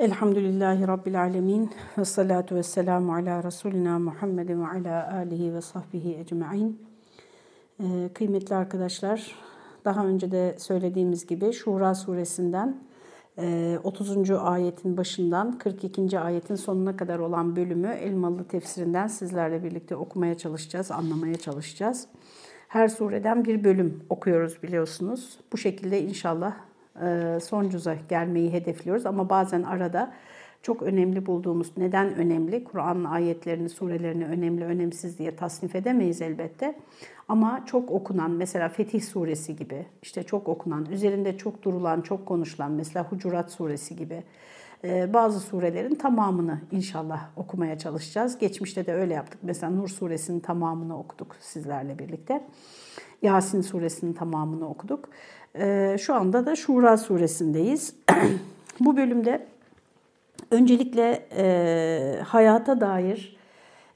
Elhamdülillahi Rabbil Alemin ve salatu ve selamu ala Resulina Muhammedin ve ala alihi ve sahbihi ecma'in. Ee, kıymetli arkadaşlar, daha önce de söylediğimiz gibi Şura suresinden 30. E, ayetin başından 42. ayetin sonuna kadar olan bölümü Elmalı tefsirinden sizlerle birlikte okumaya çalışacağız, anlamaya çalışacağız. Her sureden bir bölüm okuyoruz biliyorsunuz. Bu şekilde inşallah e, son cüze gelmeyi hedefliyoruz ama bazen arada çok önemli bulduğumuz, neden önemli? Kur'an'ın ayetlerini, surelerini önemli, önemsiz diye tasnif edemeyiz elbette. Ama çok okunan, mesela Fetih suresi gibi, işte çok okunan, üzerinde çok durulan, çok konuşulan, mesela Hucurat suresi gibi e, bazı surelerin tamamını inşallah okumaya çalışacağız. Geçmişte de öyle yaptık. Mesela Nur suresinin tamamını okuduk sizlerle birlikte. Yasin suresinin tamamını okuduk. E, şu anda da Şura suresindeyiz. Bu bölümde öncelikle e, hayata dair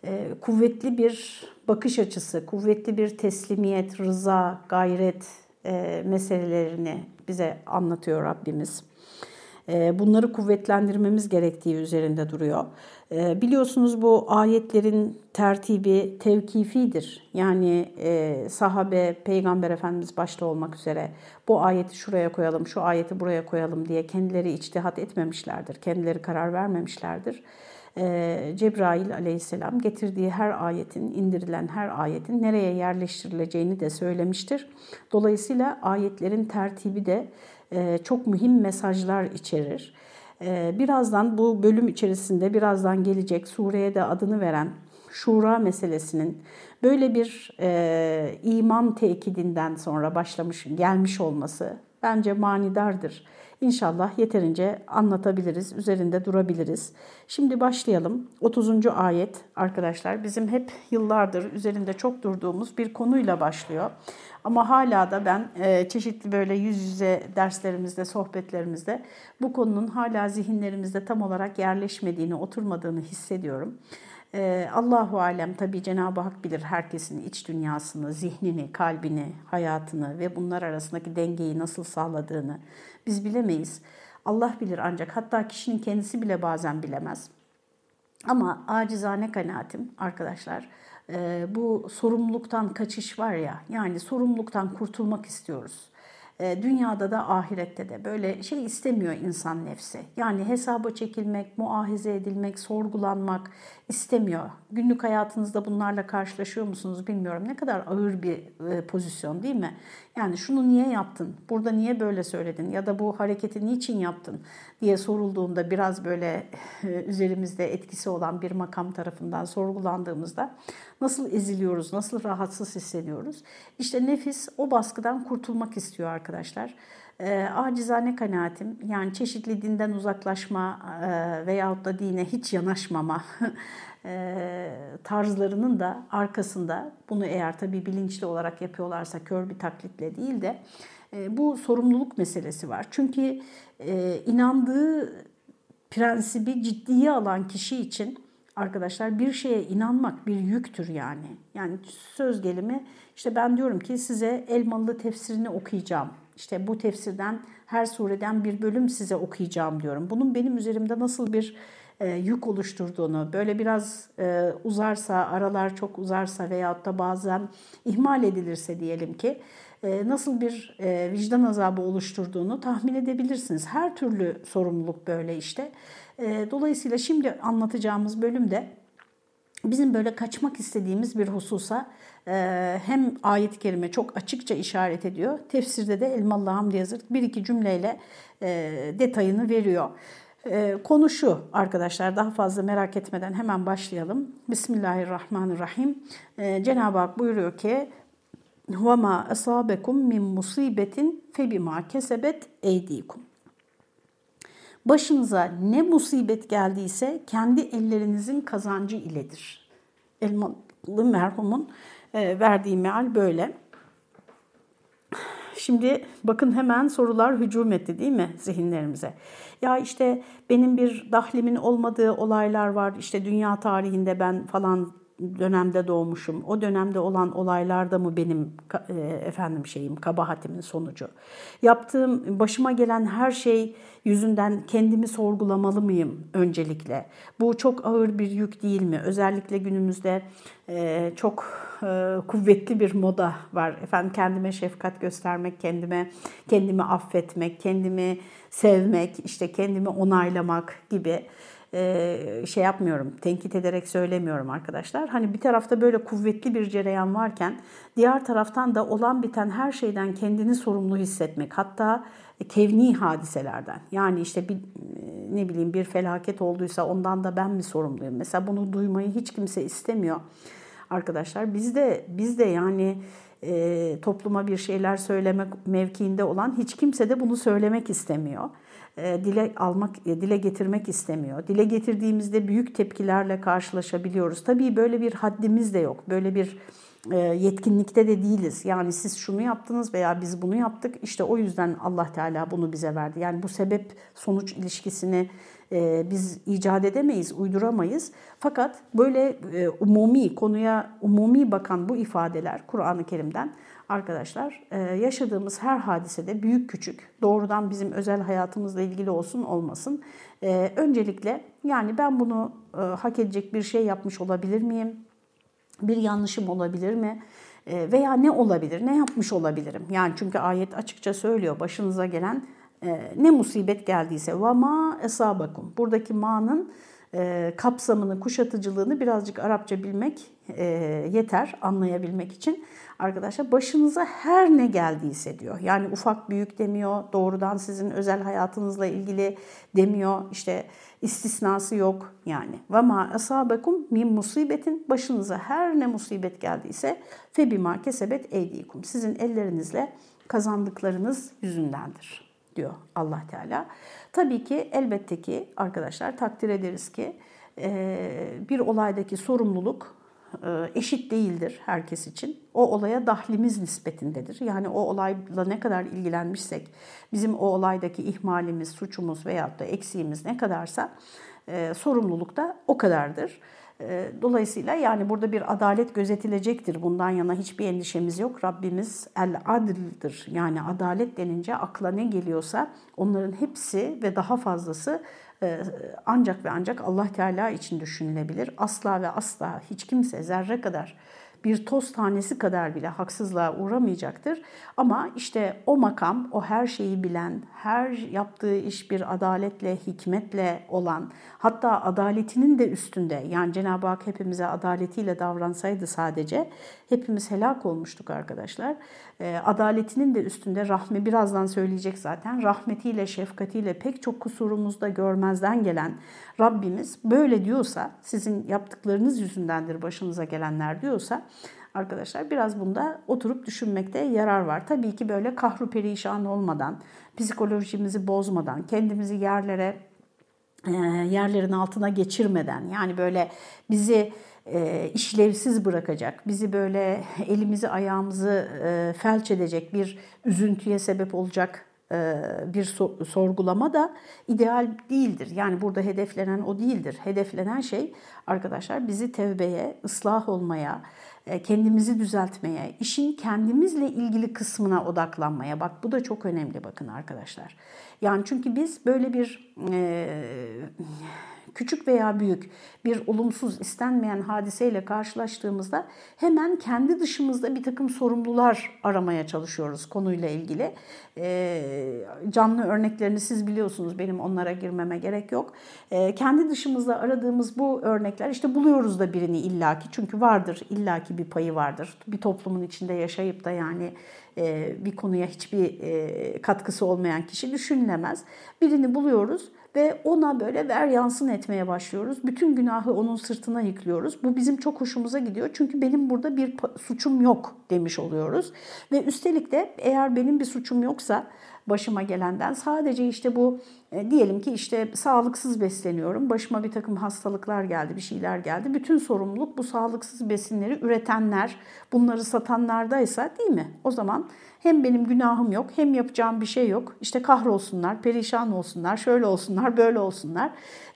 e, kuvvetli bir bakış açısı, kuvvetli bir teslimiyet, rıza, gayret e, meselelerini bize anlatıyor Rabbimiz. E, bunları kuvvetlendirmemiz gerektiği üzerinde duruyor. E, biliyorsunuz bu ayetlerin tertibi tevkifidir. Yani e, sahabe, peygamber efendimiz başta olmak üzere bu ayeti şuraya koyalım, şu ayeti buraya koyalım diye kendileri içtihat etmemişlerdir. Kendileri karar vermemişlerdir. Cebrail aleyhisselam getirdiği her ayetin, indirilen her ayetin nereye yerleştirileceğini de söylemiştir. Dolayısıyla ayetlerin tertibi de çok mühim mesajlar içerir. Birazdan bu bölüm içerisinde birazdan gelecek sureye de adını veren şura meselesinin böyle bir e, iman tekidinden sonra başlamış gelmiş olması bence manidardır. İnşallah yeterince anlatabiliriz, üzerinde durabiliriz. Şimdi başlayalım. 30. ayet arkadaşlar bizim hep yıllardır üzerinde çok durduğumuz bir konuyla başlıyor. Ama hala da ben e, çeşitli böyle yüz yüze derslerimizde, sohbetlerimizde bu konunun hala zihinlerimizde tam olarak yerleşmediğini, oturmadığını hissediyorum. E, Allahu alem tabii Cenab-ı Hak bilir herkesin iç dünyasını, zihnini, kalbini, hayatını ve bunlar arasındaki dengeyi nasıl sağladığını biz bilemeyiz. Allah bilir ancak hatta kişinin kendisi bile bazen bilemez. Ama acizane kanaatim arkadaşlar e, bu sorumluluktan kaçış var ya yani sorumluluktan kurtulmak istiyoruz. E, dünyada da ahirette de böyle şey istemiyor insan nefsi. Yani hesaba çekilmek, muahize edilmek, sorgulanmak istemiyor. Günlük hayatınızda bunlarla karşılaşıyor musunuz bilmiyorum. Ne kadar ağır bir e, pozisyon değil mi? Yani şunu niye yaptın? Burada niye böyle söyledin? Ya da bu hareketi niçin yaptın? diye sorulduğunda biraz böyle e, üzerimizde etkisi olan bir makam tarafından sorgulandığımızda nasıl eziliyoruz, nasıl rahatsız hissediyoruz? İşte nefis o baskıdan kurtulmak istiyor arkadaşlar. E, acizane kanaatim yani çeşitli dinden uzaklaşma e, veyahut da dine hiç yanaşmama e, tarzlarının da arkasında bunu eğer tabii bilinçli olarak yapıyorlarsa kör bir taklitle değil de e, bu sorumluluk meselesi var. Çünkü e, inandığı prensibi ciddiye alan kişi için arkadaşlar bir şeye inanmak bir yüktür yani. Yani söz gelimi işte ben diyorum ki size Elmalı tefsirini okuyacağım. İşte bu tefsirden her sureden bir bölüm size okuyacağım diyorum. Bunun benim üzerimde nasıl bir e, yük oluşturduğunu, böyle biraz e, uzarsa, aralar çok uzarsa veyahut da bazen ihmal edilirse diyelim ki e, nasıl bir e, vicdan azabı oluşturduğunu tahmin edebilirsiniz. Her türlü sorumluluk böyle işte. E, dolayısıyla şimdi anlatacağımız bölümde bizim böyle kaçmak istediğimiz bir hususa hem ayet-i kerime çok açıkça işaret ediyor. Tefsirde de Elmalı Hamdi Yazır bir iki cümleyle detayını veriyor. Konu şu arkadaşlar daha fazla merak etmeden hemen başlayalım. Bismillahirrahmanirrahim. Cenab-ı Hak buyuruyor ki وَمَا أَصَابَكُمْ مِنْ مُصِيبَةٍ فَبِمَا كَسَبَتْ اَيْد۪يكُمْ Başınıza ne musibet geldiyse kendi ellerinizin kazancı iledir. Elmalı merhumun e, verdiği meal böyle. Şimdi bakın hemen sorular hücum etti değil mi zihinlerimize? Ya işte benim bir dahlimin olmadığı olaylar var. İşte dünya tarihinde ben falan dönemde doğmuşum? O dönemde olan olaylarda mı benim e, efendim şeyim, kabahatimin sonucu? Yaptığım, başıma gelen her şey yüzünden kendimi sorgulamalı mıyım öncelikle? Bu çok ağır bir yük değil mi? Özellikle günümüzde e, çok e, kuvvetli bir moda var. Efendim kendime şefkat göstermek, kendime kendimi affetmek, kendimi sevmek, işte kendimi onaylamak gibi şey yapmıyorum, tenkit ederek söylemiyorum arkadaşlar. Hani bir tarafta böyle kuvvetli bir cereyan varken diğer taraftan da olan biten her şeyden kendini sorumlu hissetmek. Hatta kevni hadiselerden. Yani işte bir ne bileyim bir felaket olduysa ondan da ben mi sorumluyum? Mesela bunu duymayı hiç kimse istemiyor arkadaşlar. Biz de biz de yani e, topluma bir şeyler söylemek mevkiinde olan hiç kimse de bunu söylemek istemiyor. E, dile almak, e, dile getirmek istemiyor. Dile getirdiğimizde büyük tepkilerle karşılaşabiliyoruz. Tabii böyle bir haddimiz de yok. Böyle bir e, yetkinlikte de değiliz. Yani siz şunu yaptınız veya biz bunu yaptık. İşte o yüzden Allah Teala bunu bize verdi. Yani bu sebep sonuç ilişkisini biz icat edemeyiz, uyduramayız. Fakat böyle umumi konuya umumi bakan bu ifadeler Kur'an-ı Kerim'den arkadaşlar e, yaşadığımız her hadisede büyük küçük doğrudan bizim özel hayatımızla ilgili olsun olmasın. E, öncelikle yani ben bunu e, hak edecek bir şey yapmış olabilir miyim? Bir yanlışım olabilir mi? Veya ne olabilir? Ne yapmış olabilirim? Yani çünkü ayet açıkça söylüyor başınıza gelen ne musibet geldiyse ve ma esabakum. Buradaki ma'nın kapsamını, kuşatıcılığını birazcık Arapça bilmek yeter anlayabilmek için arkadaşlar başınıza her ne geldiyse diyor. Yani ufak büyük demiyor, doğrudan sizin özel hayatınızla ilgili demiyor. İşte istisnası yok yani. Ve ma asabekum min musibetin başınıza her ne musibet geldiyse fe bima kesebet eydikum. Sizin ellerinizle kazandıklarınız yüzündendir diyor Allah Teala. Tabii ki elbette ki arkadaşlar takdir ederiz ki bir olaydaki sorumluluk e, eşit değildir herkes için. O olaya dahlimiz nispetindedir. Yani o olayla ne kadar ilgilenmişsek, bizim o olaydaki ihmalimiz, suçumuz veyahut da eksiğimiz ne kadarsa e, sorumluluk da o kadardır. Dolayısıyla yani burada bir adalet gözetilecektir. Bundan yana hiçbir endişemiz yok. Rabbimiz el adildir. Yani adalet denince akla ne geliyorsa onların hepsi ve daha fazlası ancak ve ancak Allah Teala için düşünülebilir. Asla ve asla hiç kimse zerre kadar bir toz tanesi kadar bile haksızlığa uğramayacaktır. Ama işte o makam, o her şeyi bilen, her yaptığı iş bir adaletle, hikmetle olan, hatta adaletinin de üstünde, yani Cenab-ı Hak hepimize adaletiyle davransaydı sadece, hepimiz helak olmuştuk arkadaşlar. E, adaletinin de üstünde rahmi birazdan söyleyecek zaten, rahmetiyle, şefkatiyle pek çok kusurumuzda görmezden gelen Rabbimiz böyle diyorsa, sizin yaptıklarınız yüzündendir başınıza gelenler diyorsa, arkadaşlar biraz bunda oturup düşünmekte yarar var. Tabii ki böyle kahru perişan olmadan, psikolojimizi bozmadan, kendimizi yerlere e, yerlerin altına geçirmeden yani böyle bizi e, işlevsiz bırakacak, bizi böyle elimizi ayağımızı e, felç edecek bir üzüntüye sebep olacak bir sorgulama da ideal değildir. Yani burada hedeflenen o değildir. Hedeflenen şey arkadaşlar bizi tevbeye, ıslah olmaya, kendimizi düzeltmeye, işin kendimizle ilgili kısmına odaklanmaya. Bak bu da çok önemli bakın arkadaşlar. Yani çünkü biz böyle bir e, küçük veya büyük bir olumsuz istenmeyen hadiseyle karşılaştığımızda hemen kendi dışımızda bir takım sorumlular aramaya çalışıyoruz konuyla ilgili. E, canlı örneklerini siz biliyorsunuz benim onlara girmeme gerek yok. E, kendi dışımızda aradığımız bu örnekler işte buluyoruz da birini illaki çünkü vardır illaki bir payı vardır. Bir toplumun içinde yaşayıp da yani e, bir konuya hiçbir e, katkısı olmayan kişi düşünülemez. Birini buluyoruz ve ona böyle ver yansın etmeye başlıyoruz. Bütün günahı onun sırtına yüklüyoruz. Bu bizim çok hoşumuza gidiyor. Çünkü benim burada bir suçum yok demiş oluyoruz. Ve üstelik de eğer benim bir suçum yoksa başıma gelenden sadece işte bu e, diyelim ki işte sağlıksız besleniyorum. Başıma bir takım hastalıklar geldi, bir şeyler geldi. Bütün sorumluluk bu sağlıksız besinleri üretenler, bunları satanlardaysa değil mi? O zaman hem benim günahım yok hem yapacağım bir şey yok. İşte kahrolsunlar, perişan olsunlar, şöyle olsunlar, böyle olsunlar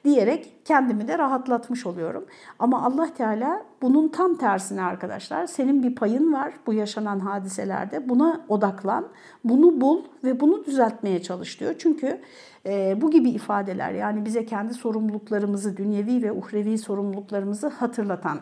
diyerek kendimi de rahatlatmış oluyorum. Ama Allah Teala bunun tam tersine arkadaşlar senin bir payın var bu yaşanan hadiselerde. Buna odaklan, bunu bul ve bunu düzeltmeye çalış diyor. Çünkü e, bu gibi ifadeler yani bize kendi sorumluluklarımızı, dünyevi ve uhrevi sorumluluklarımızı hatırlatan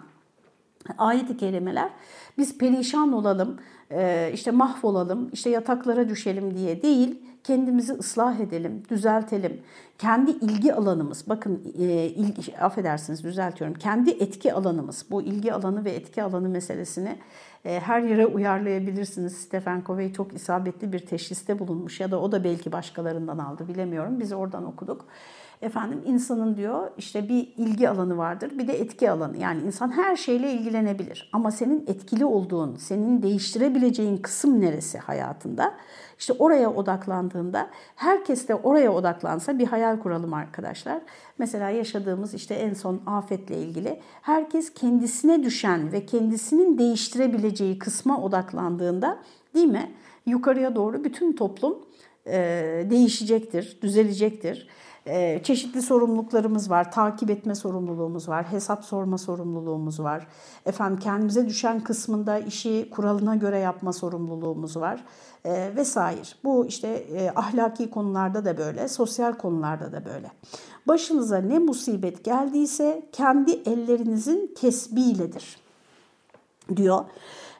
ayet-i kerimeler biz perişan olalım, e, işte mahvolalım, işte yataklara düşelim diye değil, kendimizi ıslah edelim, düzeltelim. Kendi ilgi alanımız, bakın e, ilgi, affedersiniz düzeltiyorum, kendi etki alanımız, bu ilgi alanı ve etki alanı meselesini e, her yere uyarlayabilirsiniz. Stephen Covey çok isabetli bir teşhiste bulunmuş ya da o da belki başkalarından aldı bilemiyorum. Biz oradan okuduk. Efendim insanın diyor işte bir ilgi alanı vardır bir de etki alanı. Yani insan her şeyle ilgilenebilir ama senin etkili olduğun, senin değiştirebileceğin kısım neresi hayatında? İşte oraya odaklandığında herkes de oraya odaklansa bir hayal kuralım arkadaşlar. Mesela yaşadığımız işte en son afetle ilgili herkes kendisine düşen ve kendisinin değiştirebileceği kısma odaklandığında değil mi? Yukarıya doğru bütün toplum e, değişecektir, düzelecektir. Ee, çeşitli sorumluluklarımız var. Takip etme sorumluluğumuz var. Hesap sorma sorumluluğumuz var. Efendim kendimize düşen kısmında işi kuralına göre yapma sorumluluğumuz var. E, vesaire. Bu işte e, ahlaki konularda da böyle, sosyal konularda da böyle. Başınıza ne musibet geldiyse kendi ellerinizin tesbihiyledir diyor.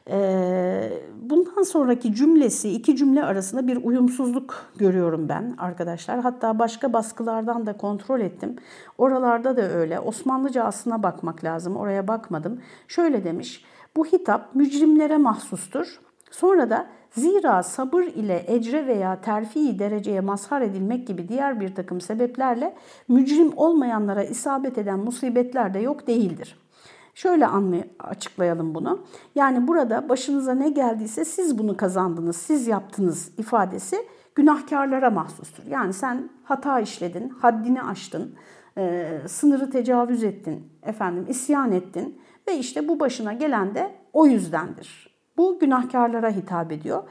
Ee, bundan sonraki cümlesi iki cümle arasında bir uyumsuzluk görüyorum ben arkadaşlar. Hatta başka baskılardan da kontrol ettim. Oralarda da öyle. Osmanlıca aslına bakmak lazım. Oraya bakmadım. Şöyle demiş. Bu hitap mücrimlere mahsustur. Sonra da zira sabır ile ecre veya terfi dereceye mazhar edilmek gibi diğer bir takım sebeplerle mücrim olmayanlara isabet eden musibetler de yok değildir. Şöyle anlay açıklayalım bunu. Yani burada başınıza ne geldiyse siz bunu kazandınız, siz yaptınız ifadesi günahkarlara mahsustur. Yani sen hata işledin, haddini aştın, e, sınırı tecavüz ettin, efendim isyan ettin ve işte bu başına gelen de o yüzdendir. Bu günahkarlara hitap ediyor.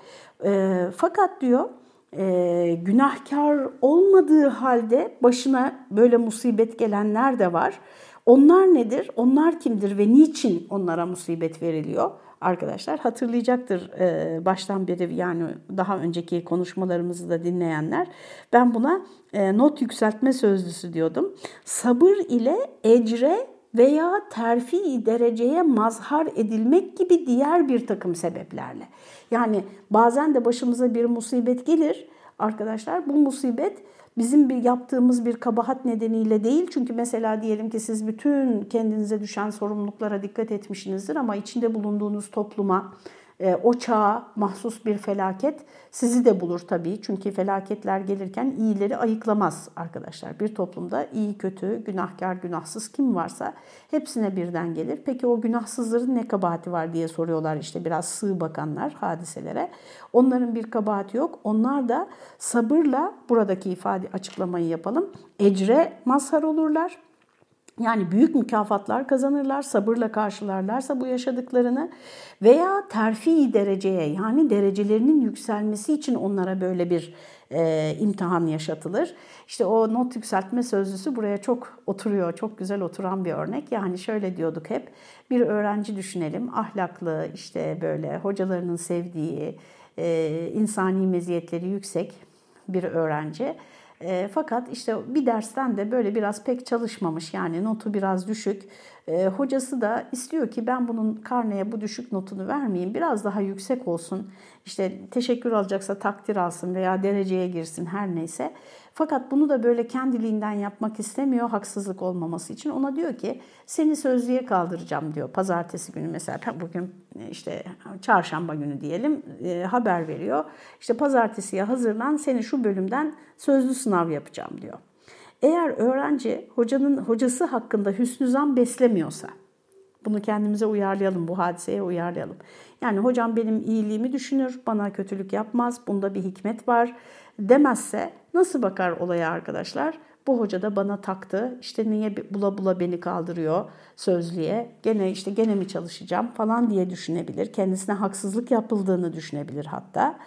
E, fakat diyor e, günahkar olmadığı halde başına böyle musibet gelenler de var. Onlar nedir? Onlar kimdir ve niçin onlara musibet veriliyor? Arkadaşlar hatırlayacaktır e, baştan beri yani daha önceki konuşmalarımızı da dinleyenler. Ben buna e, not yükseltme sözlüsü diyordum. Sabır ile ecre veya terfi dereceye mazhar edilmek gibi diğer bir takım sebeplerle. Yani bazen de başımıza bir musibet gelir arkadaşlar. Bu musibet bizim bir yaptığımız bir kabahat nedeniyle değil. Çünkü mesela diyelim ki siz bütün kendinize düşen sorumluluklara dikkat etmişsinizdir ama içinde bulunduğunuz topluma, e, o çağa mahsus bir felaket sizi de bulur tabii. Çünkü felaketler gelirken iyileri ayıklamaz arkadaşlar. Bir toplumda iyi, kötü, günahkar, günahsız kim varsa hepsine birden gelir. Peki o günahsızların ne kabahati var diye soruyorlar işte biraz sığ bakanlar hadiselere. Onların bir kabahati yok. Onlar da sabırla buradaki ifade açıklamayı yapalım. Ecre mazhar olurlar yani büyük mükafatlar kazanırlar, sabırla karşılarlarsa bu yaşadıklarını veya terfi dereceye yani derecelerinin yükselmesi için onlara böyle bir e, imtihan yaşatılır. İşte o not yükseltme sözlüsü buraya çok oturuyor, çok güzel oturan bir örnek. Yani şöyle diyorduk hep, bir öğrenci düşünelim, ahlaklı, işte böyle hocalarının sevdiği, e, insani meziyetleri yüksek bir öğrenci e, fakat işte bir dersten de böyle biraz pek çalışmamış yani notu biraz düşük. E, hocası da istiyor ki ben bunun karneye bu düşük notunu vermeyeyim biraz daha yüksek olsun. İşte teşekkür alacaksa takdir alsın veya dereceye girsin her neyse. Fakat bunu da böyle kendiliğinden yapmak istemiyor haksızlık olmaması için. Ona diyor ki seni sözlüğe kaldıracağım diyor. Pazartesi günü mesela bugün işte çarşamba günü diyelim e, haber veriyor. İşte pazartesiye hazırlan seni şu bölümden sözlü sınav yapacağım diyor. Eğer öğrenci hocanın hocası hakkında hüsnü zan beslemiyorsa bunu kendimize uyarlayalım, bu hadiseye uyarlayalım. Yani hocam benim iyiliğimi düşünür, bana kötülük yapmaz, bunda bir hikmet var demezse nasıl bakar olaya arkadaşlar? Bu hoca da bana taktı. İşte niye bula bula beni kaldırıyor sözlüğe. Gene işte gene mi çalışacağım falan diye düşünebilir. Kendisine haksızlık yapıldığını düşünebilir hatta.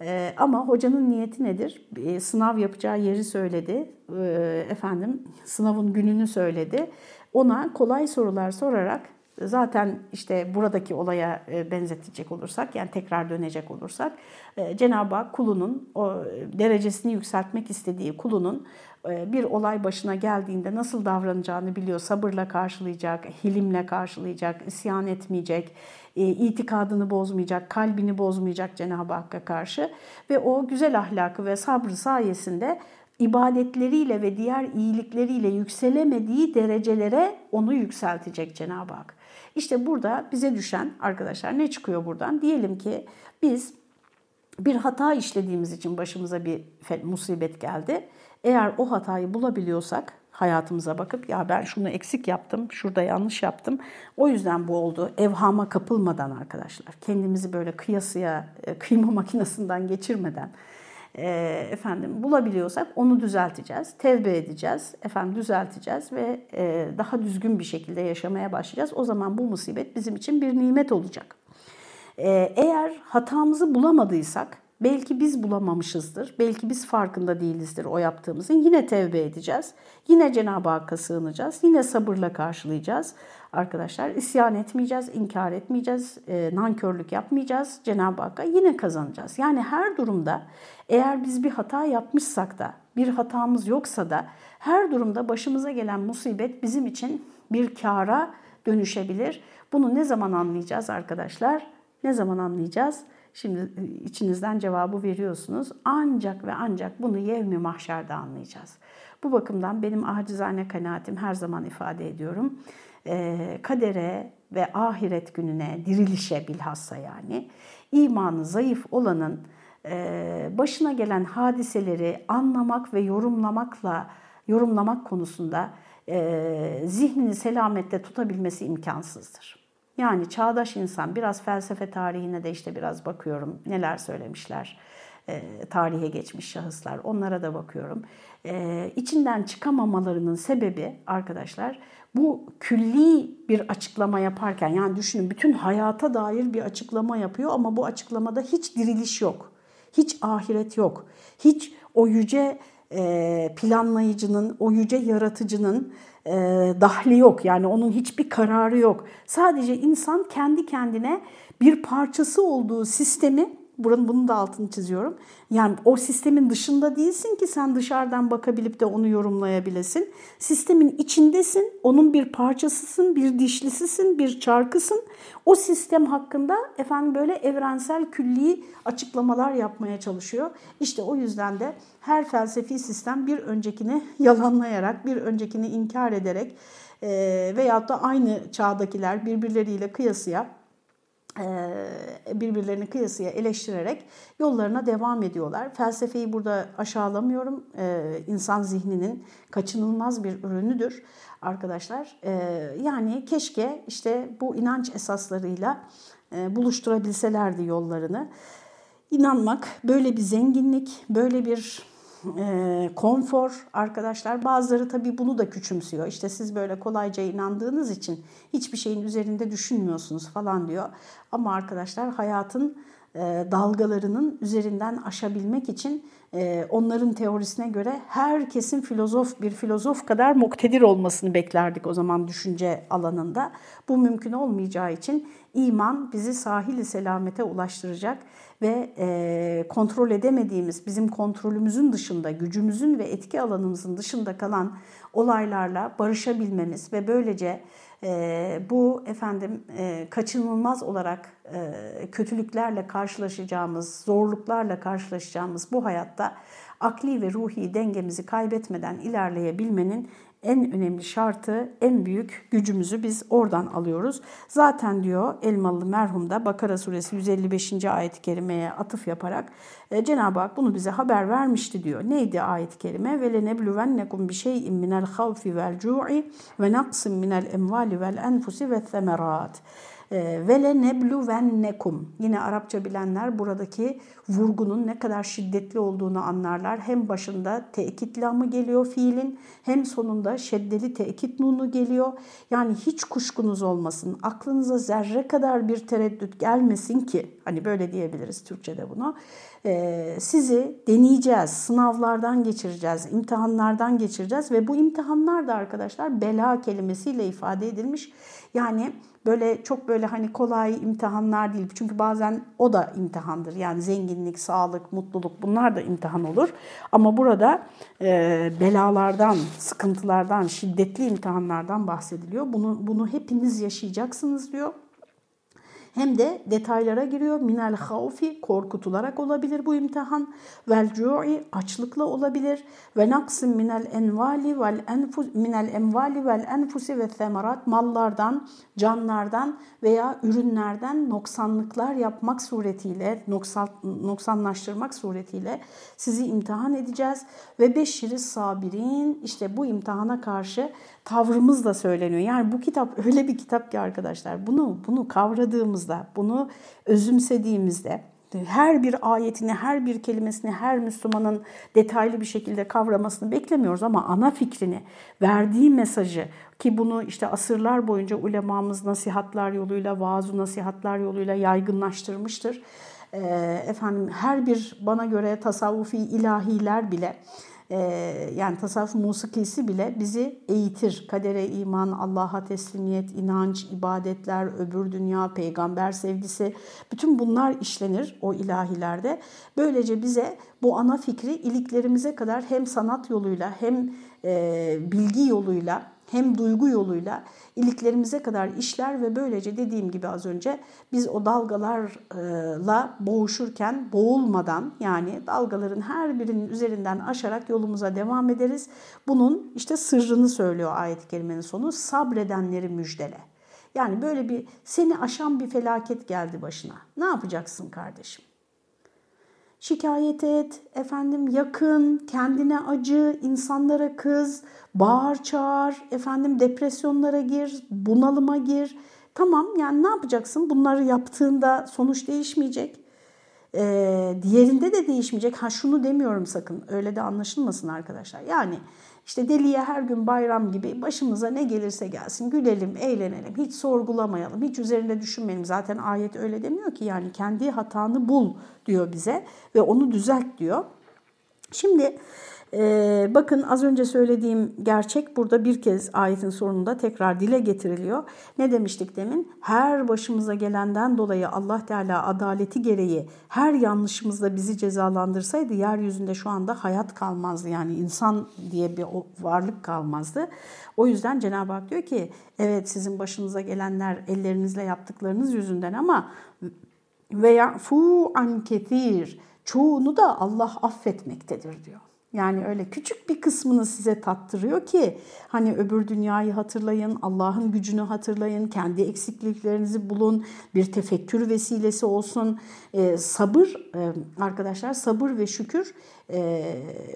E, ama hocanın niyeti nedir? E, sınav yapacağı yeri söyledi. E, efendim sınavın gününü söyledi. Ona kolay sorular sorarak Zaten işte buradaki olaya e, benzetecek olursak yani tekrar dönecek olursak e, Cenab-ı Hak kulunun o derecesini yükseltmek istediği kulunun e, bir olay başına geldiğinde nasıl davranacağını biliyor. Sabırla karşılayacak, hilimle karşılayacak, isyan etmeyecek, itikadını bozmayacak, kalbini bozmayacak Cenab-ı Hakk'a karşı ve o güzel ahlakı ve sabrı sayesinde ibadetleriyle ve diğer iyilikleriyle yükselemediği derecelere onu yükseltecek Cenab-ı Hak. İşte burada bize düşen arkadaşlar ne çıkıyor buradan? Diyelim ki biz bir hata işlediğimiz için başımıza bir musibet geldi. Eğer o hatayı bulabiliyorsak hayatımıza bakıp ya ben şunu eksik yaptım, şurada yanlış yaptım. O yüzden bu oldu. Evhama kapılmadan arkadaşlar. Kendimizi böyle kıyasıya, e, kıyma makinesinden geçirmeden e, efendim bulabiliyorsak onu düzelteceğiz, tevbe edeceğiz, efendim düzelteceğiz ve e, daha düzgün bir şekilde yaşamaya başlayacağız. O zaman bu musibet bizim için bir nimet olacak. E, eğer hatamızı bulamadıysak Belki biz bulamamışızdır, belki biz farkında değilizdir o yaptığımızın. Yine tevbe edeceğiz, yine Cenab-ı Hakk'a sığınacağız, yine sabırla karşılayacağız. Arkadaşlar isyan etmeyeceğiz, inkar etmeyeceğiz, e, nankörlük yapmayacağız. Cenab-ı Hakk'a yine kazanacağız. Yani her durumda eğer biz bir hata yapmışsak da, bir hatamız yoksa da her durumda başımıza gelen musibet bizim için bir kara dönüşebilir. Bunu ne zaman anlayacağız arkadaşlar? Ne zaman anlayacağız? Şimdi e, içinizden cevabı veriyorsunuz. Ancak ve ancak bunu yevmi mahşerde anlayacağız. Bu bakımdan benim acizane kanaatim her zaman ifade ediyorum. E, kadere ve ahiret gününe, dirilişe bilhassa yani imanı zayıf olanın e, başına gelen hadiseleri anlamak ve yorumlamakla yorumlamak konusunda zihnini selamette tutabilmesi imkansızdır. Yani çağdaş insan biraz felsefe tarihine de işte biraz bakıyorum neler söylemişler e, tarihe geçmiş şahıslar onlara da bakıyorum. E, içinden çıkamamalarının sebebi arkadaşlar bu külli bir açıklama yaparken yani düşünün bütün hayata dair bir açıklama yapıyor ama bu açıklamada hiç diriliş yok. Hiç ahiret yok. Hiç o yüce e, planlayıcının, o yüce yaratıcının e, dahli yok. Yani onun hiçbir kararı yok. Sadece insan kendi kendine bir parçası olduğu sistemi Buranın bunun da altını çiziyorum. Yani o sistemin dışında değilsin ki sen dışarıdan bakabilip de onu yorumlayabilesin. Sistemin içindesin, onun bir parçasısın, bir dişlisisin, bir çarkısın. O sistem hakkında efendim böyle evrensel külli açıklamalar yapmaya çalışıyor. İşte o yüzden de her felsefi sistem bir öncekini yalanlayarak, bir öncekini inkar ederek e, veyahut da aynı çağdakiler birbirleriyle kıyasıya birbirlerini kıyasıya eleştirerek yollarına devam ediyorlar. Felsefeyi burada aşağılamıyorum. İnsan zihninin kaçınılmaz bir ürünüdür arkadaşlar. Yani keşke işte bu inanç esaslarıyla buluşturabilselerdi yollarını. İnanmak böyle bir zenginlik, böyle bir e, konfor arkadaşlar. Bazıları tabii bunu da küçümsüyor. İşte siz böyle kolayca inandığınız için hiçbir şeyin üzerinde düşünmüyorsunuz falan diyor. Ama arkadaşlar hayatın dalgalarının üzerinden aşabilmek için e, onların teorisine göre herkesin filozof bir filozof kadar muktedir olmasını beklerdik o zaman düşünce alanında. Bu mümkün olmayacağı için iman bizi sahili selamete ulaştıracak ve e, kontrol edemediğimiz, bizim kontrolümüzün dışında, gücümüzün ve etki alanımızın dışında kalan olaylarla barışabilmemiz ve böylece e, bu efendim e, kaçınılmaz olarak e, kötülüklerle karşılaşacağımız, zorluklarla karşılaşacağımız bu hayatta akli ve ruhi dengemizi kaybetmeden ilerleyebilmenin en önemli şartı, en büyük gücümüzü biz oradan alıyoruz. Zaten diyor Elmalı merhumda Bakara suresi 155. ayet-i kerimeye atıf yaparak e, Cenab-ı Hak bunu bize haber vermişti diyor. Neydi ayet-i kerime? Ve lenebluvennekum bi şey'in minel havfi vel cu'i ve naqsin minel emvali vel enfusi ve semerat. Vele neblu vennekum. Yine Arapça bilenler buradaki vurgunun ne kadar şiddetli olduğunu anlarlar. Hem başında tekit lamı geliyor fiilin hem sonunda şeddeli tekit nunu geliyor. Yani hiç kuşkunuz olmasın. Aklınıza zerre kadar bir tereddüt gelmesin ki hani böyle diyebiliriz Türkçe'de bunu. Ee, sizi deneyeceğiz, sınavlardan geçireceğiz, imtihanlardan geçireceğiz ve bu imtihanlar da arkadaşlar bela kelimesiyle ifade edilmiş. Yani böyle çok böyle hani kolay imtihanlar değil. Çünkü bazen o da imtihandır. Yani zenginlik, sağlık, mutluluk bunlar da imtihan olur. Ama burada e, belalardan, sıkıntılardan, şiddetli imtihanlardan bahsediliyor. Bunu, bunu hepiniz yaşayacaksınız diyor hem de detaylara giriyor. Minel havfi korkutularak olabilir bu imtihan. Vel cu'i açlıkla olabilir. Ve naksim minel envali vel enfus minel envali vel enfusi ve semerat mallardan, canlardan veya ürünlerden noksanlıklar yapmak suretiyle, noksan, noksanlaştırmak suretiyle sizi imtihan edeceğiz. Ve beşiri sabirin işte bu imtihana karşı tavrımız da söyleniyor. Yani bu kitap öyle bir kitap ki arkadaşlar bunu bunu kavradığımızda, bunu özümsediğimizde her bir ayetini, her bir kelimesini her Müslümanın detaylı bir şekilde kavramasını beklemiyoruz ama ana fikrini, verdiği mesajı ki bunu işte asırlar boyunca ulemamız nasihatlar yoluyla, vaaz nasihatlar yoluyla yaygınlaştırmıştır. Efendim her bir bana göre tasavvufi ilahiler bile yani tasavvuf musikisi bile bizi eğitir. Kadere iman, Allah'a teslimiyet, inanç, ibadetler, öbür dünya, peygamber sevgisi bütün bunlar işlenir o ilahilerde. Böylece bize bu ana fikri iliklerimize kadar hem sanat yoluyla hem e, bilgi yoluyla hem duygu yoluyla iliklerimize kadar işler ve böylece dediğim gibi az önce biz o dalgalarla boğuşurken boğulmadan yani dalgaların her birinin üzerinden aşarak yolumuza devam ederiz. Bunun işte sırrını söylüyor ayet-i kerimenin sonu sabredenleri müjdele. Yani böyle bir seni aşan bir felaket geldi başına. Ne yapacaksın kardeşim? Şikayet et, efendim yakın, kendine acı, insanlara kız, bağır çağır, efendim depresyonlara gir, bunalıma gir. Tamam yani ne yapacaksın? Bunları yaptığında sonuç değişmeyecek. Ee, diğerinde de değişmeyecek. Ha şunu demiyorum sakın öyle de anlaşılmasın arkadaşlar. Yani işte deliye her gün bayram gibi başımıza ne gelirse gelsin gülelim, eğlenelim, hiç sorgulamayalım, hiç üzerinde düşünmeyelim. Zaten ayet öyle demiyor ki yani kendi hatanı bul diyor bize ve onu düzelt diyor. Şimdi ee, bakın az önce söylediğim gerçek burada bir kez ayetin sonunda tekrar dile getiriliyor. Ne demiştik demin? Her başımıza gelenden dolayı Allah Teala adaleti gereği her yanlışımızda bizi cezalandırsaydı yeryüzünde şu anda hayat kalmazdı. Yani insan diye bir varlık kalmazdı. O yüzden Cenab-ı Hak diyor ki evet sizin başınıza gelenler ellerinizle yaptıklarınız yüzünden ama veya fu an ketir çoğunu da Allah affetmektedir diyor. Yani öyle küçük bir kısmını size tattırıyor ki hani öbür dünyayı hatırlayın, Allah'ın gücünü hatırlayın, kendi eksikliklerinizi bulun, bir tefekkür vesilesi olsun. Ee, sabır e, arkadaşlar sabır ve şükür e,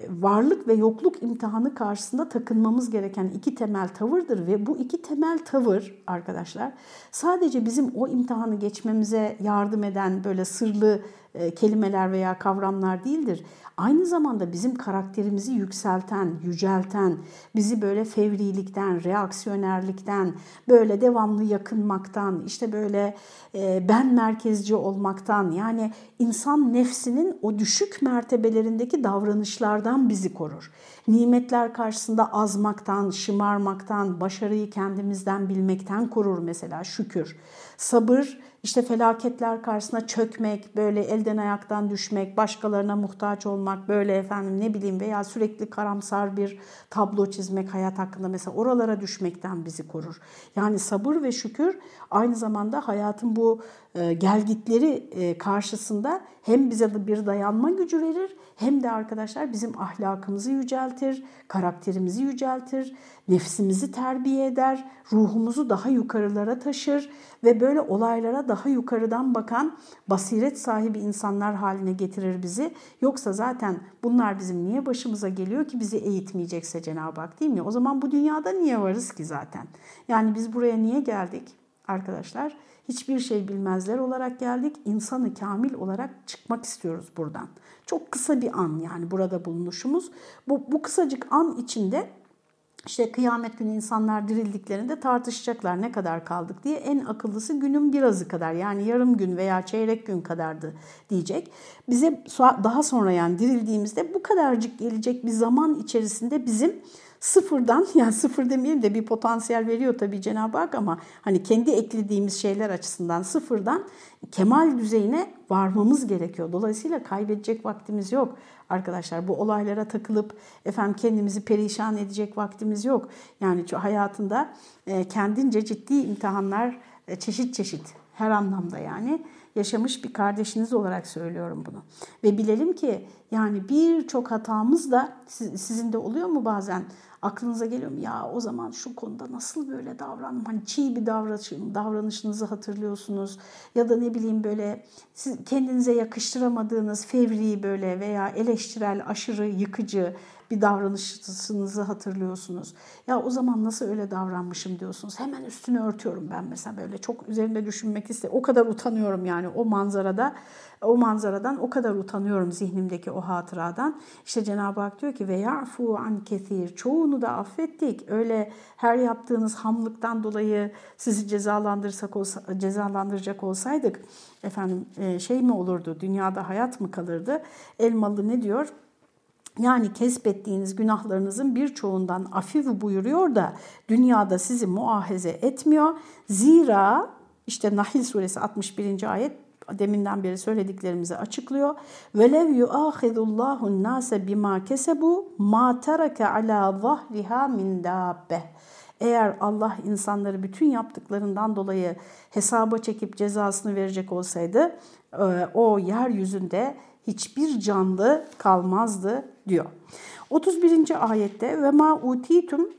varlık ve yokluk imtihanı karşısında takınmamız gereken iki temel tavırdır ve bu iki temel tavır arkadaşlar sadece bizim o imtihanı geçmemize yardım eden böyle sırlı e, kelimeler veya kavramlar değildir. Aynı zamanda bizim karakterimizi yükselten, yücelten, bizi böyle fevrilikten, reaksiyonerlikten, böyle devamlı yakınmaktan, işte böyle e, ben merkezci olmaktan yani insan nefsinin o düşük mertebelerindeki davranışlardan bizi korur. Nimetler karşısında azmaktan, şımarmaktan, başarıyı kendimizden bilmekten korur mesela şükür. Sabır işte felaketler karşısında çökmek, böyle elden ayaktan düşmek, başkalarına muhtaç olmak, böyle efendim ne bileyim veya sürekli karamsar bir tablo çizmek hayat hakkında mesela oralara düşmekten bizi korur. Yani sabır ve şükür aynı zamanda hayatın bu gelgitleri e, karşısında hem bize bir dayanma gücü verir hem de arkadaşlar bizim ahlakımızı yüceltir, karakterimizi yüceltir, nefsimizi terbiye eder, ruhumuzu daha yukarılara taşır ve böyle olaylara daha yukarıdan bakan basiret sahibi insanlar haline getirir bizi. Yoksa zaten bunlar bizim niye başımıza geliyor ki bizi eğitmeyecekse Cenab-ı Hak değil mi? O zaman bu dünyada niye varız ki zaten? Yani biz buraya niye geldik? arkadaşlar. Hiçbir şey bilmezler olarak geldik. İnsanı kamil olarak çıkmak istiyoruz buradan. Çok kısa bir an yani burada bulunuşumuz. Bu, bu kısacık an içinde işte kıyamet günü insanlar dirildiklerinde tartışacaklar ne kadar kaldık diye. En akıllısı günün birazı kadar yani yarım gün veya çeyrek gün kadardı diyecek. Bize daha sonra yani dirildiğimizde bu kadarcık gelecek bir zaman içerisinde bizim sıfırdan yani sıfır demeyelim de bir potansiyel veriyor tabii Cenab-ı Hak ama hani kendi eklediğimiz şeyler açısından sıfırdan kemal düzeyine varmamız gerekiyor. Dolayısıyla kaybedecek vaktimiz yok arkadaşlar. Bu olaylara takılıp efendim kendimizi perişan edecek vaktimiz yok. Yani hayatında e, kendince ciddi imtihanlar e, çeşit çeşit her anlamda yani yaşamış bir kardeşiniz olarak söylüyorum bunu. Ve bilelim ki yani birçok hatamız da sizin de oluyor mu bazen aklınıza geliyor mu? Ya o zaman şu konuda nasıl böyle davrandım? Hani çiğ bir davranışım, davranışınızı hatırlıyorsunuz. Ya da ne bileyim böyle siz kendinize yakıştıramadığınız fevri böyle veya eleştirel, aşırı yıkıcı bir davranışınızı hatırlıyorsunuz. Ya o zaman nasıl öyle davranmışım diyorsunuz. Hemen üstünü örtüyorum ben mesela böyle çok üzerinde düşünmek iste. O kadar utanıyorum yani o manzarada o manzaradan o kadar utanıyorum zihnimdeki o hatıradan. İşte Cenab-ı Hak diyor ki ve ya'fu an kesir. Çoğunu da affettik. Öyle her yaptığınız hamlıktan dolayı sizi cezalandırsak olsa, cezalandıracak olsaydık efendim e, şey mi olurdu? Dünyada hayat mı kalırdı? Elmalı ne diyor? Yani kesbettiğiniz günahlarınızın birçoğundan afif buyuruyor da dünyada sizi muahaze etmiyor. Zira işte Nahil suresi 61. ayet deminden beri söylediklerimizi açıklıyor. Velev yuahidullahu nase bima kesebu ma tereke ala zahriha min dabbe. Eğer Allah insanları bütün yaptıklarından dolayı hesaba çekip cezasını verecek olsaydı e, o yeryüzünde hiçbir canlı kalmazdı diyor. 31. ayette ve ma utitum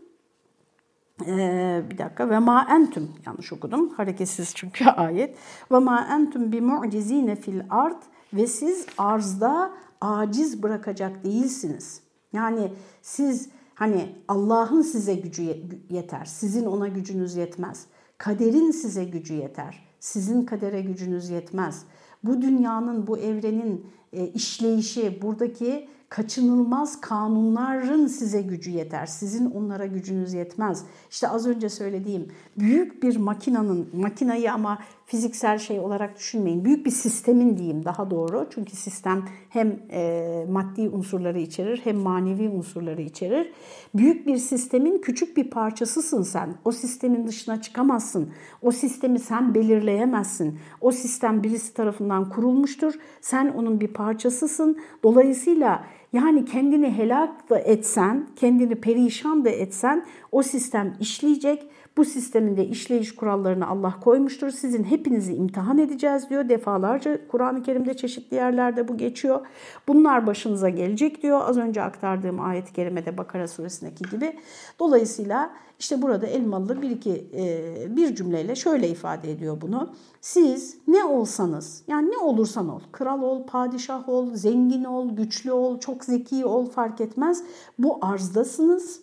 ee, bir dakika ve ma entüm yanlış okudum hareketsiz çünkü ayet ve ma entüm bi mu'cizine fil ard ve siz arzda aciz bırakacak değilsiniz. Yani siz hani Allah'ın size gücü yeter. Sizin ona gücünüz yetmez. Kaderin size gücü yeter. Sizin kadere gücünüz yetmez. Bu dünyanın, bu evrenin e, işleyişi, buradaki kaçınılmaz kanunların size gücü yeter. Sizin onlara gücünüz yetmez. İşte az önce söylediğim büyük bir makinanın, makinayı ama fiziksel şey olarak düşünmeyin. Büyük bir sistemin diyeyim daha doğru. Çünkü sistem hem e, maddi unsurları içerir hem manevi unsurları içerir. Büyük bir sistemin küçük bir parçasısın sen. O sistemin dışına çıkamazsın. O sistemi sen belirleyemezsin. O sistem birisi tarafından kurulmuştur. Sen onun bir parçasısın. Dolayısıyla yani kendini helak da etsen, kendini perişan da etsen o sistem işleyecek bu sistemin de işleyiş kurallarını Allah koymuştur. Sizin hepinizi imtihan edeceğiz diyor. Defalarca Kur'an-ı Kerim'de çeşitli yerlerde bu geçiyor. Bunlar başınıza gelecek diyor. Az önce aktardığım ayet-i kerimede Bakara suresindeki gibi. Dolayısıyla işte burada Elmalı bir iki e, bir cümleyle şöyle ifade ediyor bunu. Siz ne olsanız yani ne olursan ol, kral ol, padişah ol, zengin ol, güçlü ol, çok zeki ol fark etmez. Bu arzdasınız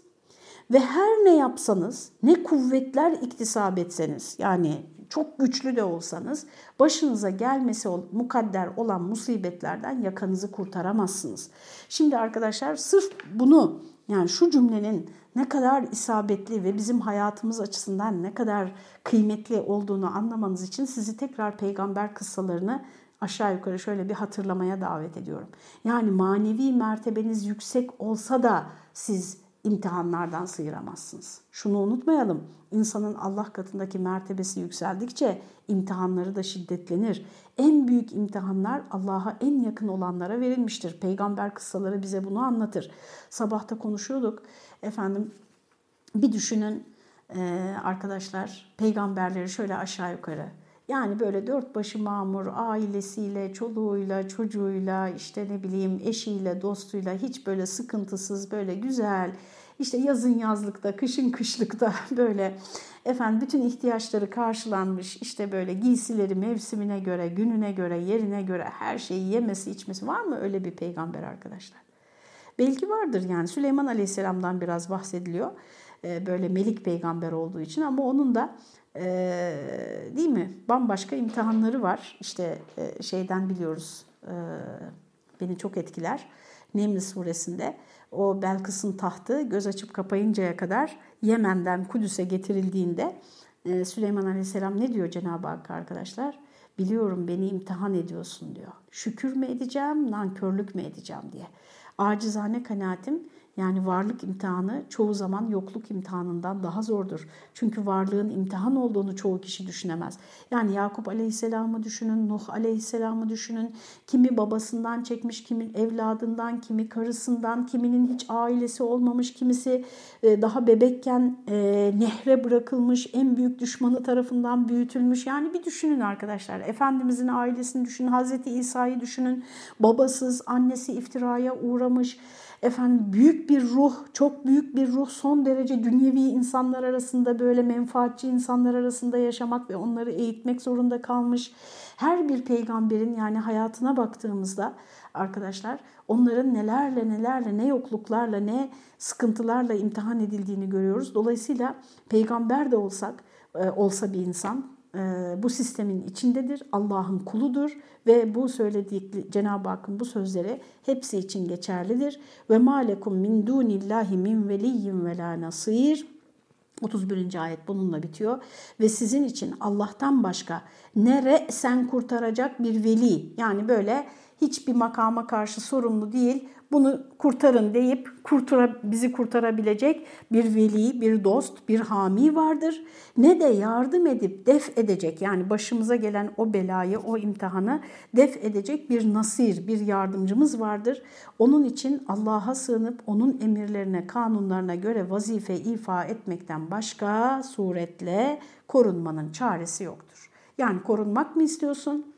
ve her ne yapsanız, ne kuvvetler iktisap etseniz, yani çok güçlü de olsanız başınıza gelmesi mukadder olan musibetlerden yakanızı kurtaramazsınız. Şimdi arkadaşlar sırf bunu yani şu cümlenin ne kadar isabetli ve bizim hayatımız açısından ne kadar kıymetli olduğunu anlamanız için sizi tekrar peygamber kıssalarını aşağı yukarı şöyle bir hatırlamaya davet ediyorum. Yani manevi mertebeniz yüksek olsa da siz imtihanlardan sıyıramazsınız. Şunu unutmayalım. İnsanın Allah katındaki mertebesi yükseldikçe imtihanları da şiddetlenir. En büyük imtihanlar Allah'a en yakın olanlara verilmiştir. Peygamber kıssaları bize bunu anlatır. Sabahta konuşuyorduk. Efendim bir düşünün arkadaşlar peygamberleri şöyle aşağı yukarı yani böyle dört başı mamur ailesiyle, çoluğuyla, çocuğuyla, işte ne bileyim eşiyle, dostuyla hiç böyle sıkıntısız, böyle güzel, işte yazın yazlıkta, kışın kışlıkta böyle efendim bütün ihtiyaçları karşılanmış, işte böyle giysileri mevsimine göre, gününe göre, yerine göre her şeyi yemesi, içmesi var mı öyle bir peygamber arkadaşlar? Belki vardır yani Süleyman Aleyhisselam'dan biraz bahsediliyor. e, böyle melik peygamber olduğu için ama onun da e, değil mi bambaşka imtihanları var. İşte e, şeyden biliyoruz e, beni çok etkiler. Neml suresinde o Belkıs'ın tahtı göz açıp kapayıncaya kadar Yemen'den Kudüs'e getirildiğinde Süleyman Aleyhisselam ne diyor Cenab-ı Hak arkadaşlar? Biliyorum beni imtihan ediyorsun diyor. Şükür mü edeceğim, nankörlük mü edeceğim diye. Acizane kanaatim yani varlık imtihanı çoğu zaman yokluk imtihanından daha zordur. Çünkü varlığın imtihan olduğunu çoğu kişi düşünemez. Yani Yakup Aleyhisselam'ı düşünün, Nuh Aleyhisselam'ı düşünün. Kimi babasından çekmiş, kimi evladından, kimi karısından, kiminin hiç ailesi olmamış, kimisi e, daha bebekken e, nehre bırakılmış, en büyük düşmanı tarafından büyütülmüş. Yani bir düşünün arkadaşlar. Efendimizin ailesini düşünün, Hazreti İsa'yı düşünün. Babasız, annesi iftiraya uğramış efendim büyük bir ruh, çok büyük bir ruh, son derece dünyevi insanlar arasında böyle menfaatçi insanlar arasında yaşamak ve onları eğitmek zorunda kalmış. Her bir peygamberin yani hayatına baktığımızda arkadaşlar onların nelerle nelerle ne yokluklarla ne sıkıntılarla imtihan edildiğini görüyoruz. Dolayısıyla peygamber de olsak e, olsa bir insan bu sistemin içindedir. Allah'ın kuludur ve bu söylediği Cenab-ı Hakk'ın bu sözleri hepsi için geçerlidir. Ve malekum min dunillahi min veliyyin ve la nasir. 31. ayet bununla bitiyor. Ve sizin için Allah'tan başka nere sen kurtaracak bir veli yani böyle hiçbir makama karşı sorumlu değil bunu kurtarın deyip kurtara, bizi kurtarabilecek bir veli, bir dost, bir hami vardır. Ne de yardım edip def edecek yani başımıza gelen o belayı, o imtihanı def edecek bir nasir, bir yardımcımız vardır. Onun için Allah'a sığınıp onun emirlerine, kanunlarına göre vazife ifa etmekten başka suretle korunmanın çaresi yoktur. Yani korunmak mı istiyorsun?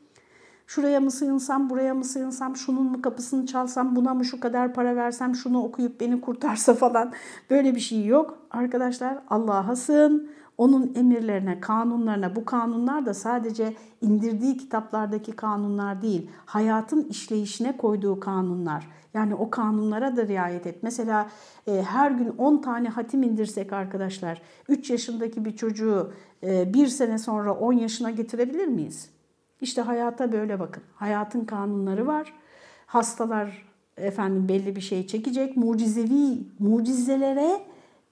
Şuraya mı sığınsam, buraya mı sığınsam, şunun mu kapısını çalsam, buna mı şu kadar para versem, şunu okuyup beni kurtarsa falan. Böyle bir şey yok. Arkadaşlar Allah'a sığın. Onun emirlerine, kanunlarına, bu kanunlar da sadece indirdiği kitaplardaki kanunlar değil, hayatın işleyişine koyduğu kanunlar. Yani o kanunlara da riayet et. Mesela e, her gün 10 tane hatim indirsek arkadaşlar, 3 yaşındaki bir çocuğu e, bir sene sonra 10 yaşına getirebilir miyiz? İşte hayata böyle bakın. Hayatın kanunları var. Hastalar efendim belli bir şey çekecek. Mucizevi mucizelere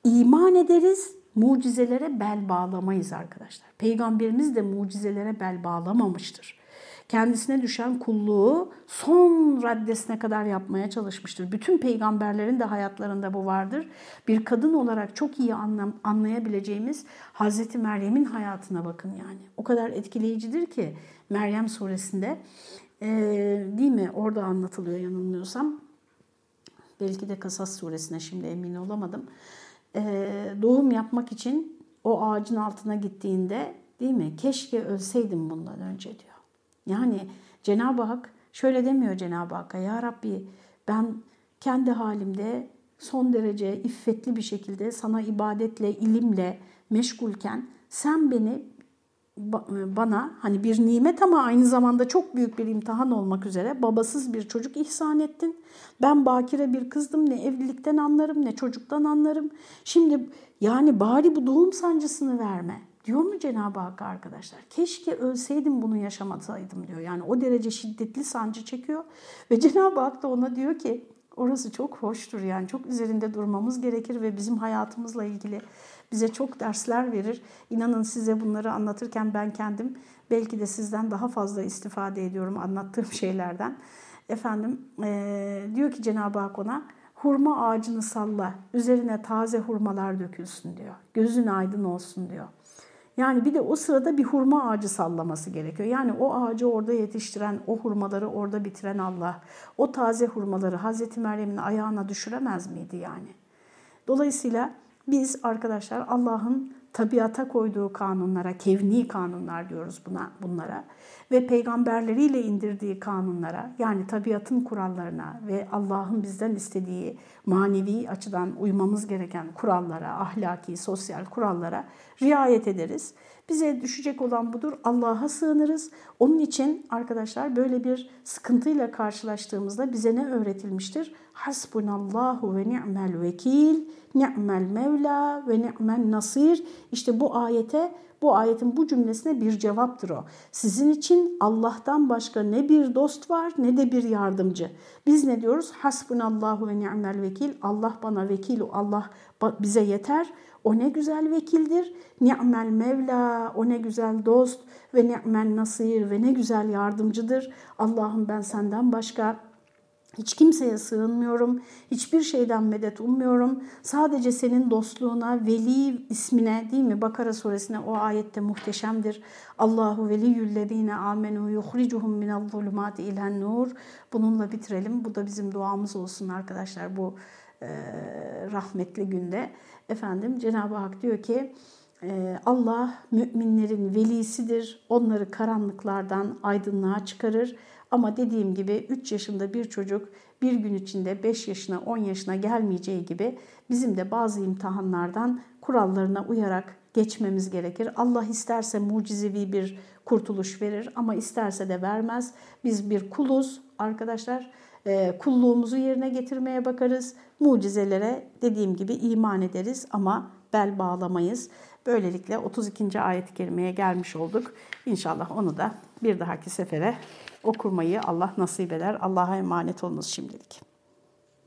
iman ederiz. Mucizelere bel bağlamayız arkadaşlar. Peygamberimiz de mucizelere bel bağlamamıştır kendisine düşen kulluğu son raddesine kadar yapmaya çalışmıştır. Bütün peygamberlerin de hayatlarında bu vardır. Bir kadın olarak çok iyi anlayabileceğimiz Hazreti Meryem'in hayatına bakın yani. O kadar etkileyicidir ki Meryem suresinde e, değil mi orada anlatılıyor yanılmıyorsam. Belki de Kasas suresine şimdi emin olamadım. E, doğum yapmak için o ağacın altına gittiğinde değil mi? Keşke ölseydim bundan önce diyor. Yani Cenab-ı Hak şöyle demiyor Cenab-ı Hakk'a ya Rabbi ben kendi halimde son derece iffetli bir şekilde sana ibadetle, ilimle meşgulken sen beni bana hani bir nimet ama aynı zamanda çok büyük bir imtihan olmak üzere babasız bir çocuk ihsan ettin. Ben bakire bir kızdım ne evlilikten anlarım ne çocuktan anlarım. Şimdi yani bari bu doğum sancısını verme. Diyor mu Cenab-ı Hak arkadaşlar? Keşke ölseydim bunu yaşamasaydım diyor. Yani o derece şiddetli sancı çekiyor. Ve Cenab-ı Hak da ona diyor ki orası çok hoştur yani çok üzerinde durmamız gerekir ve bizim hayatımızla ilgili bize çok dersler verir. İnanın size bunları anlatırken ben kendim belki de sizden daha fazla istifade ediyorum anlattığım şeylerden. Efendim e, diyor ki Cenab-ı Hak ona hurma ağacını salla, üzerine taze hurmalar dökülsün diyor. Gözün aydın olsun diyor. Yani bir de o sırada bir hurma ağacı sallaması gerekiyor. Yani o ağacı orada yetiştiren, o hurmaları orada bitiren Allah, o taze hurmaları Hazreti Meryem'in ayağına düşüremez miydi yani? Dolayısıyla biz arkadaşlar Allah'ın tabiata koyduğu kanunlara, kevni kanunlar diyoruz buna bunlara ve peygamberleriyle indirdiği kanunlara yani tabiatın kurallarına ve Allah'ın bizden istediği manevi açıdan uymamız gereken kurallara, ahlaki, sosyal kurallara riayet ederiz. Bize düşecek olan budur. Allah'a sığınırız. Onun için arkadaşlar böyle bir sıkıntıyla karşılaştığımızda bize ne öğretilmiştir? Hasbunallahu ve ni'mel vekil, ni'mel mevla ve ni'mel nasir. İşte bu ayete bu ayetin bu cümlesine bir cevaptır o. Sizin için Allah'tan başka ne bir dost var ne de bir yardımcı. Biz ne diyoruz? Hasbunallahu ve ni'mel vekil. Allah bana vekil, Allah bize yeter. O ne güzel vekildir. Ni'mel Mevla, o ne güzel dost ve ni'mel nasir ve ne güzel yardımcıdır. Allah'ım ben senden başka hiç kimseye sığınmıyorum, hiçbir şeyden medet ummuyorum. Sadece senin dostluğuna, veli ismine değil mi? Bakara suresine o ayette muhteşemdir. Allahu veliyyüllezine amenu yuhricuhum minel zulumati ilen nur. Bununla bitirelim. Bu da bizim duamız olsun arkadaşlar bu rahmetli günde. Efendim Cenab-ı Hak diyor ki e, Allah müminlerin velisidir. Onları karanlıklardan aydınlığa çıkarır. Ama dediğim gibi 3 yaşında bir çocuk bir gün içinde 5 yaşına 10 yaşına gelmeyeceği gibi bizim de bazı imtihanlardan kurallarına uyarak geçmemiz gerekir. Allah isterse mucizevi bir kurtuluş verir ama isterse de vermez. Biz bir kuluz arkadaşlar. E, kulluğumuzu yerine getirmeye bakarız. Mucizelere dediğim gibi iman ederiz ama bel bağlamayız. Böylelikle 32. ayet-i kerimeye gelmiş olduk. İnşallah onu da bir dahaki sefere okurmayı Allah nasip eder. Allah'a emanet olunuz şimdilik.